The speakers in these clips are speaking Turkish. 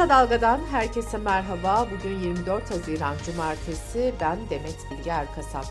Kısa Dalga'dan herkese merhaba. Bugün 24 Haziran Cumartesi. Ben Demet Bilge Erkasap.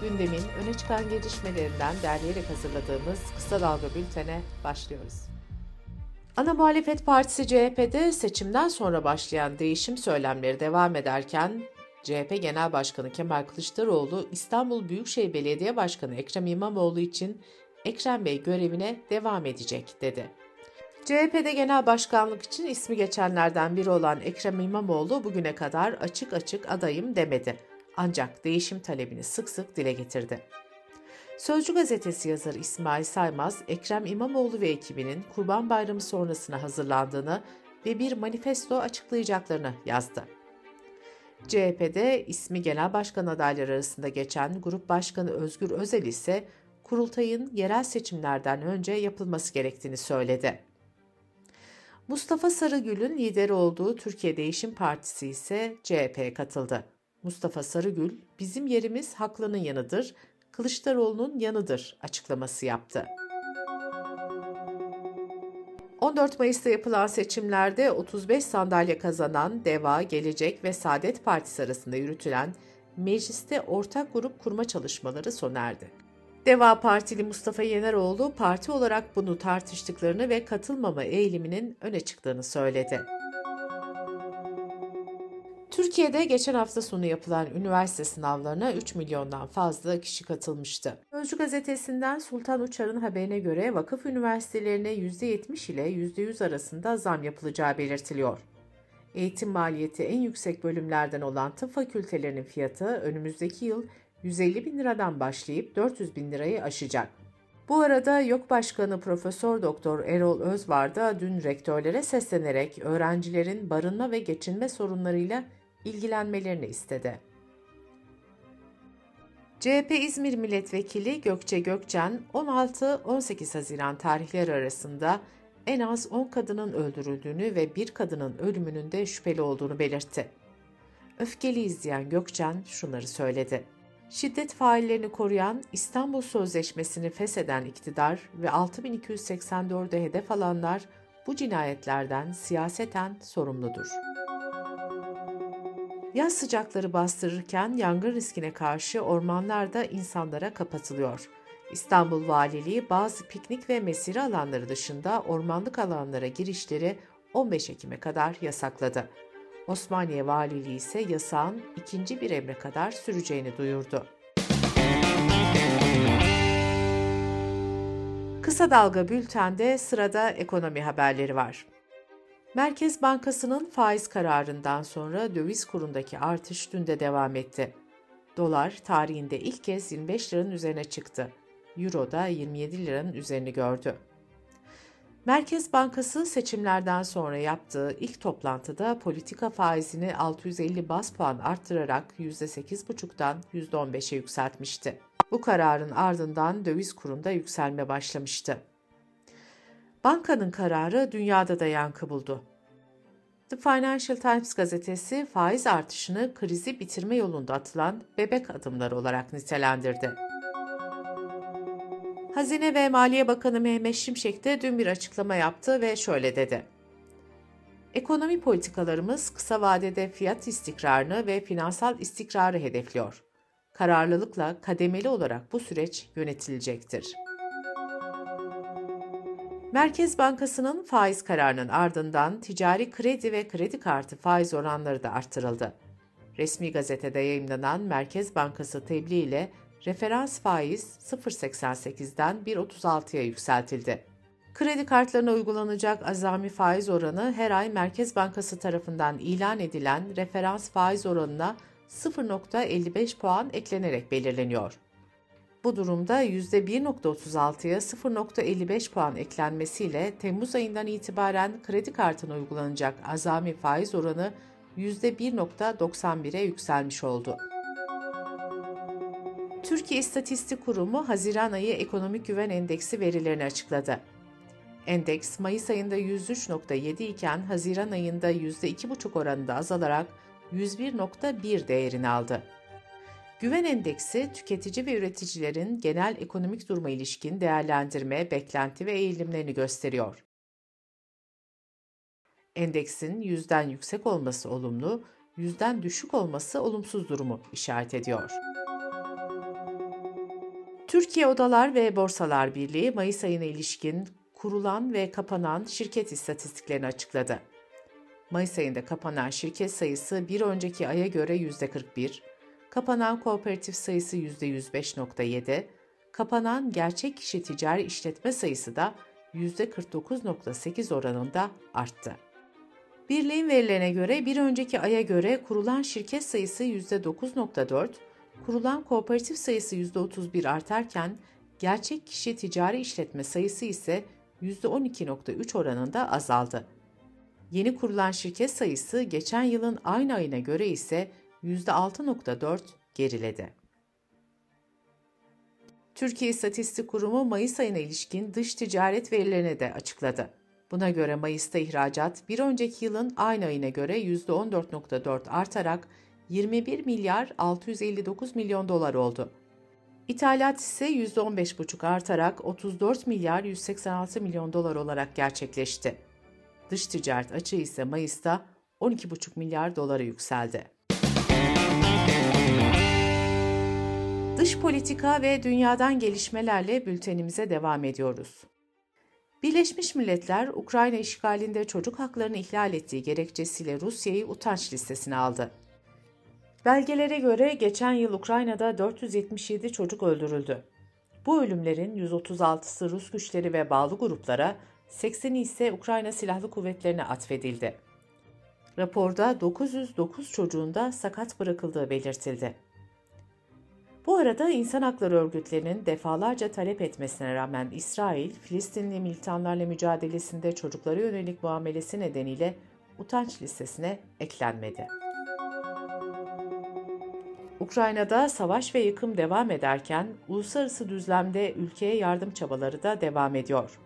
Gündemin öne çıkan gelişmelerinden derleyerek hazırladığımız Kısa Dalga bültene başlıyoruz. Ana Muhalefet Partisi CHP'de seçimden sonra başlayan değişim söylemleri devam ederken CHP Genel Başkanı Kemal Kılıçdaroğlu İstanbul Büyükşehir Belediye Başkanı Ekrem İmamoğlu için Ekrem Bey görevine devam edecek dedi. CHP'de genel başkanlık için ismi geçenlerden biri olan Ekrem İmamoğlu bugüne kadar açık açık adayım demedi. Ancak değişim talebini sık sık dile getirdi. Sözcü gazetesi yazarı İsmail Saymaz, Ekrem İmamoğlu ve ekibinin Kurban Bayramı sonrasına hazırlandığını ve bir manifesto açıklayacaklarını yazdı. CHP'de ismi genel başkan adayları arasında geçen Grup Başkanı Özgür Özel ise kurultayın yerel seçimlerden önce yapılması gerektiğini söyledi. Mustafa Sarıgül'ün lideri olduğu Türkiye Değişim Partisi ise CHP'ye katıldı. Mustafa Sarıgül, bizim yerimiz Haklı'nın yanıdır, Kılıçdaroğlu'nun yanıdır açıklaması yaptı. 14 Mayıs'ta yapılan seçimlerde 35 sandalye kazanan DEVA, Gelecek ve Saadet Partisi arasında yürütülen mecliste ortak grup kurma çalışmaları sona erdi. Deva Partili Mustafa Yeneroğlu parti olarak bunu tartıştıklarını ve katılmama eğiliminin öne çıktığını söyledi. Türkiye'de geçen hafta sonu yapılan üniversite sınavlarına 3 milyondan fazla kişi katılmıştı. Sözcü gazetesinden Sultan Uçar'ın haberine göre vakıf üniversitelerine %70 ile %100 arasında zam yapılacağı belirtiliyor. Eğitim maliyeti en yüksek bölümlerden olan tıp fakültelerinin fiyatı önümüzdeki yıl 150 bin liradan başlayıp 400 bin lirayı aşacak. Bu arada YOK Başkanı Profesör Doktor Erol Özvar da dün rektörlere seslenerek öğrencilerin barınma ve geçinme sorunlarıyla ilgilenmelerini istedi. CHP İzmir Milletvekili Gökçe Gökçen 16-18 Haziran tarihleri arasında en az 10 kadının öldürüldüğünü ve bir kadının ölümünün de şüpheli olduğunu belirtti. Öfkeli izleyen Gökçen şunları söyledi. Şiddet faillerini koruyan İstanbul Sözleşmesi'ni fesheden iktidar ve 6284'e hedef alanlar bu cinayetlerden siyaseten sorumludur. Yaz sıcakları bastırırken yangın riskine karşı ormanlar da insanlara kapatılıyor. İstanbul Valiliği bazı piknik ve mesire alanları dışında ormanlık alanlara girişleri 15 Ekim'e kadar yasakladı. Osmaniye Valiliği ise yasağın ikinci bir emre kadar süreceğini duyurdu. Kısa Dalga Bülten'de sırada ekonomi haberleri var. Merkez Bankası'nın faiz kararından sonra döviz kurundaki artış dün de devam etti. Dolar tarihinde ilk kez 25 liranın üzerine çıktı. Euro da 27 liranın üzerini gördü. Merkez Bankası seçimlerden sonra yaptığı ilk toplantıda politika faizini 650 bas puan arttırarak %8,5'dan %15'e yükseltmişti. Bu kararın ardından döviz kurunda yükselme başlamıştı. Bankanın kararı dünyada da yankı buldu. The Financial Times gazetesi faiz artışını krizi bitirme yolunda atılan bebek adımları olarak nitelendirdi. Hazine ve Maliye Bakanı Mehmet Şimşek de dün bir açıklama yaptı ve şöyle dedi. Ekonomi politikalarımız kısa vadede fiyat istikrarını ve finansal istikrarı hedefliyor. Kararlılıkla kademeli olarak bu süreç yönetilecektir. Merkez Bankası'nın faiz kararının ardından ticari kredi ve kredi kartı faiz oranları da artırıldı. Resmi gazetede yayımlanan Merkez Bankası tebliğ ile referans faiz 0.88'den 1.36'ya yükseltildi. Kredi kartlarına uygulanacak azami faiz oranı her ay Merkez Bankası tarafından ilan edilen referans faiz oranına 0.55 puan eklenerek belirleniyor. Bu durumda %1.36'ya 0.55 puan eklenmesiyle Temmuz ayından itibaren kredi kartına uygulanacak azami faiz oranı %1.91'e yükselmiş oldu. Türkiye İstatistik Kurumu Haziran ayı ekonomik güven endeksi verilerini açıkladı. Endeks Mayıs ayında 103.7 iken Haziran ayında %2,5 oranında azalarak 101.1 değerini aldı. Güven endeksi tüketici ve üreticilerin genel ekonomik duruma ilişkin değerlendirme, beklenti ve eğilimlerini gösteriyor. Endeksin yüzden yüksek olması olumlu, yüzden düşük olması olumsuz durumu işaret ediyor. Türkiye Odalar ve Borsalar Birliği Mayıs ayına ilişkin kurulan ve kapanan şirket istatistiklerini açıkladı. Mayıs ayında kapanan şirket sayısı bir önceki aya göre %41, kapanan kooperatif sayısı %105.7, kapanan gerçek kişi ticari işletme sayısı da %49.8 oranında arttı. Birliğin verilerine göre bir önceki aya göre kurulan şirket sayısı %9.4, kurulan kooperatif sayısı %31 artarken gerçek kişi ticari işletme sayısı ise %12.3 oranında azaldı. Yeni kurulan şirket sayısı geçen yılın aynı ayına göre ise %6.4 geriledi. Türkiye İstatistik Kurumu Mayıs ayına ilişkin dış ticaret verilerini de açıkladı. Buna göre Mayıs'ta ihracat bir önceki yılın aynı ayına göre %14.4 artarak 21 milyar 659 milyon dolar oldu. İthalat ise %15,5 artarak 34 milyar 186 milyon dolar olarak gerçekleşti. Dış ticaret açığı ise Mayıs'ta 12,5 milyar dolara yükseldi. Dış politika ve dünyadan gelişmelerle bültenimize devam ediyoruz. Birleşmiş Milletler, Ukrayna işgalinde çocuk haklarını ihlal ettiği gerekçesiyle Rusya'yı utanç listesine aldı. Belgelere göre geçen yıl Ukrayna'da 477 çocuk öldürüldü. Bu ölümlerin 136'sı Rus güçleri ve bağlı gruplara, 80'i ise Ukrayna Silahlı Kuvvetlerine atfedildi. Raporda 909 çocuğun da sakat bırakıldığı belirtildi. Bu arada insan hakları örgütlerinin defalarca talep etmesine rağmen İsrail, Filistinli militanlarla mücadelesinde çocuklara yönelik muamelesi nedeniyle utanç listesine eklenmedi. Ukrayna'da savaş ve yıkım devam ederken uluslararası düzlemde ülkeye yardım çabaları da devam ediyor.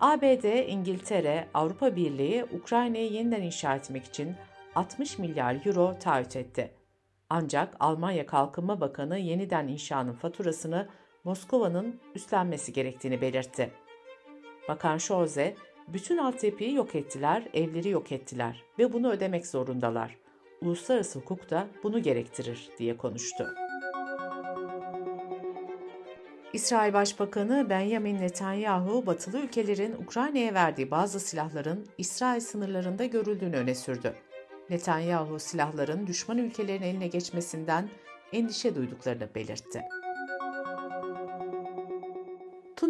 ABD, İngiltere, Avrupa Birliği Ukrayna'yı yeniden inşa etmek için 60 milyar euro taahhüt etti. Ancak Almanya Kalkınma Bakanı yeniden inşanın faturasını Moskova'nın üstlenmesi gerektiğini belirtti. Bakan Scholze, bütün altyapıyı yok ettiler, evleri yok ettiler ve bunu ödemek zorundalar. Uluslararası hukuk da bunu gerektirir diye konuştu. İsrail Başbakanı Benjamin Netanyahu, batılı ülkelerin Ukrayna'ya verdiği bazı silahların İsrail sınırlarında görüldüğünü öne sürdü. Netanyahu silahların düşman ülkelerin eline geçmesinden endişe duyduklarını belirtti.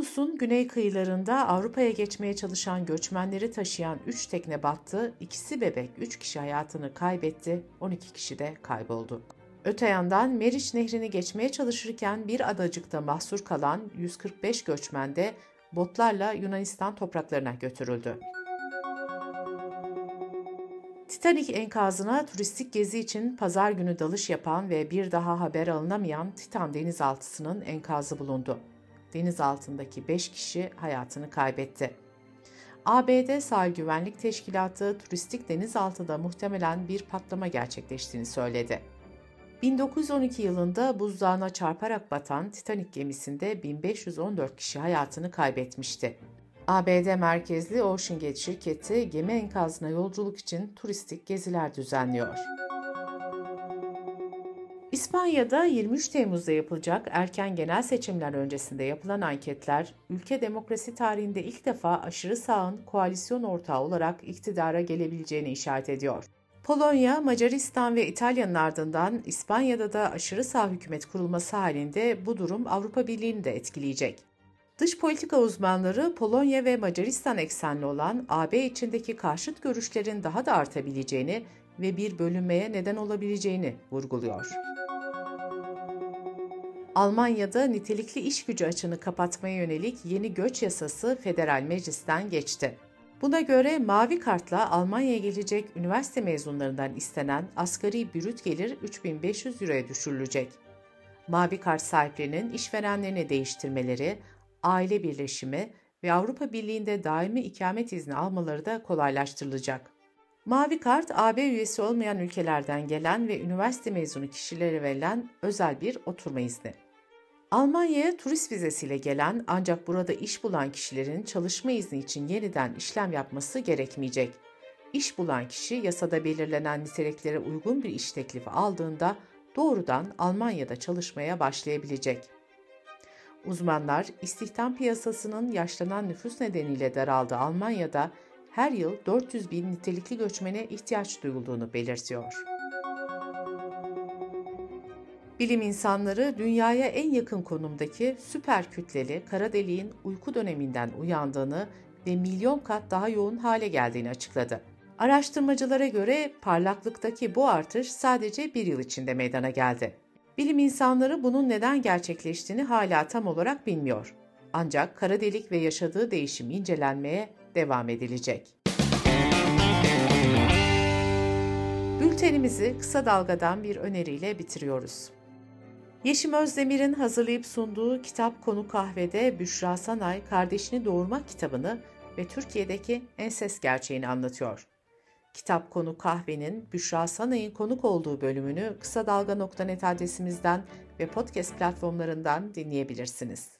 Tunus'un güney kıyılarında Avrupa'ya geçmeye çalışan göçmenleri taşıyan 3 tekne battı, ikisi bebek 3 kişi hayatını kaybetti, 12 kişi de kayboldu. Öte yandan Meriç Nehri'ni geçmeye çalışırken bir adacıkta mahsur kalan 145 göçmen de botlarla Yunanistan topraklarına götürüldü. Titanic enkazına turistik gezi için pazar günü dalış yapan ve bir daha haber alınamayan Titan denizaltısının enkazı bulundu. Deniz altındaki 5 kişi hayatını kaybetti. ABD Sahil Güvenlik Teşkilatı turistik denizaltıda muhtemelen bir patlama gerçekleştiğini söyledi. 1912 yılında buzdağına çarparak batan Titanic gemisinde 1514 kişi hayatını kaybetmişti. ABD merkezli OceanGate şirketi gemi enkazına yolculuk için turistik geziler düzenliyor. İspanya'da 23 Temmuz'da yapılacak erken genel seçimler öncesinde yapılan anketler, ülke demokrasi tarihinde ilk defa aşırı sağın koalisyon ortağı olarak iktidara gelebileceğini işaret ediyor. Polonya, Macaristan ve İtalya'nın ardından İspanya'da da aşırı sağ hükümet kurulması halinde bu durum Avrupa Birliği'ni de etkileyecek. Dış politika uzmanları Polonya ve Macaristan eksenli olan AB içindeki karşıt görüşlerin daha da artabileceğini ve bir bölünmeye neden olabileceğini vurguluyor. Almanya'da nitelikli iş gücü açığını kapatmaya yönelik yeni göç yasası federal meclisten geçti. Buna göre mavi kartla Almanya'ya gelecek üniversite mezunlarından istenen asgari brüt gelir 3500 euroya düşürülecek. Mavi kart sahiplerinin işverenlerini değiştirmeleri, aile birleşimi ve Avrupa Birliği'nde daimi ikamet izni almaları da kolaylaştırılacak. Mavi kart, AB üyesi olmayan ülkelerden gelen ve üniversite mezunu kişilere verilen özel bir oturma izni. Almanya'ya turist vizesiyle gelen ancak burada iş bulan kişilerin çalışma izni için yeniden işlem yapması gerekmeyecek. İş bulan kişi yasada belirlenen niteliklere uygun bir iş teklifi aldığında doğrudan Almanya'da çalışmaya başlayabilecek. Uzmanlar istihdam piyasasının yaşlanan nüfus nedeniyle daraldığı Almanya'da her yıl 400 bin nitelikli göçmene ihtiyaç duyulduğunu belirtiyor. Bilim insanları dünyaya en yakın konumdaki süper kütleli kara deliğin uyku döneminden uyandığını ve milyon kat daha yoğun hale geldiğini açıkladı. Araştırmacılara göre parlaklıktaki bu artış sadece bir yıl içinde meydana geldi. Bilim insanları bunun neden gerçekleştiğini hala tam olarak bilmiyor. Ancak kara delik ve yaşadığı değişim incelenmeye devam edilecek. Bültenimizi kısa dalgadan bir öneriyle bitiriyoruz. Yeşim Özdemir'in hazırlayıp sunduğu Kitap Konu Kahve'de Büşra Sanay kardeşini doğurmak kitabını ve Türkiye'deki enses gerçeğini anlatıyor. Kitap Konu Kahve'nin Büşra Sanay'ın konuk olduğu bölümünü kısa dalga.net adresimizden ve podcast platformlarından dinleyebilirsiniz.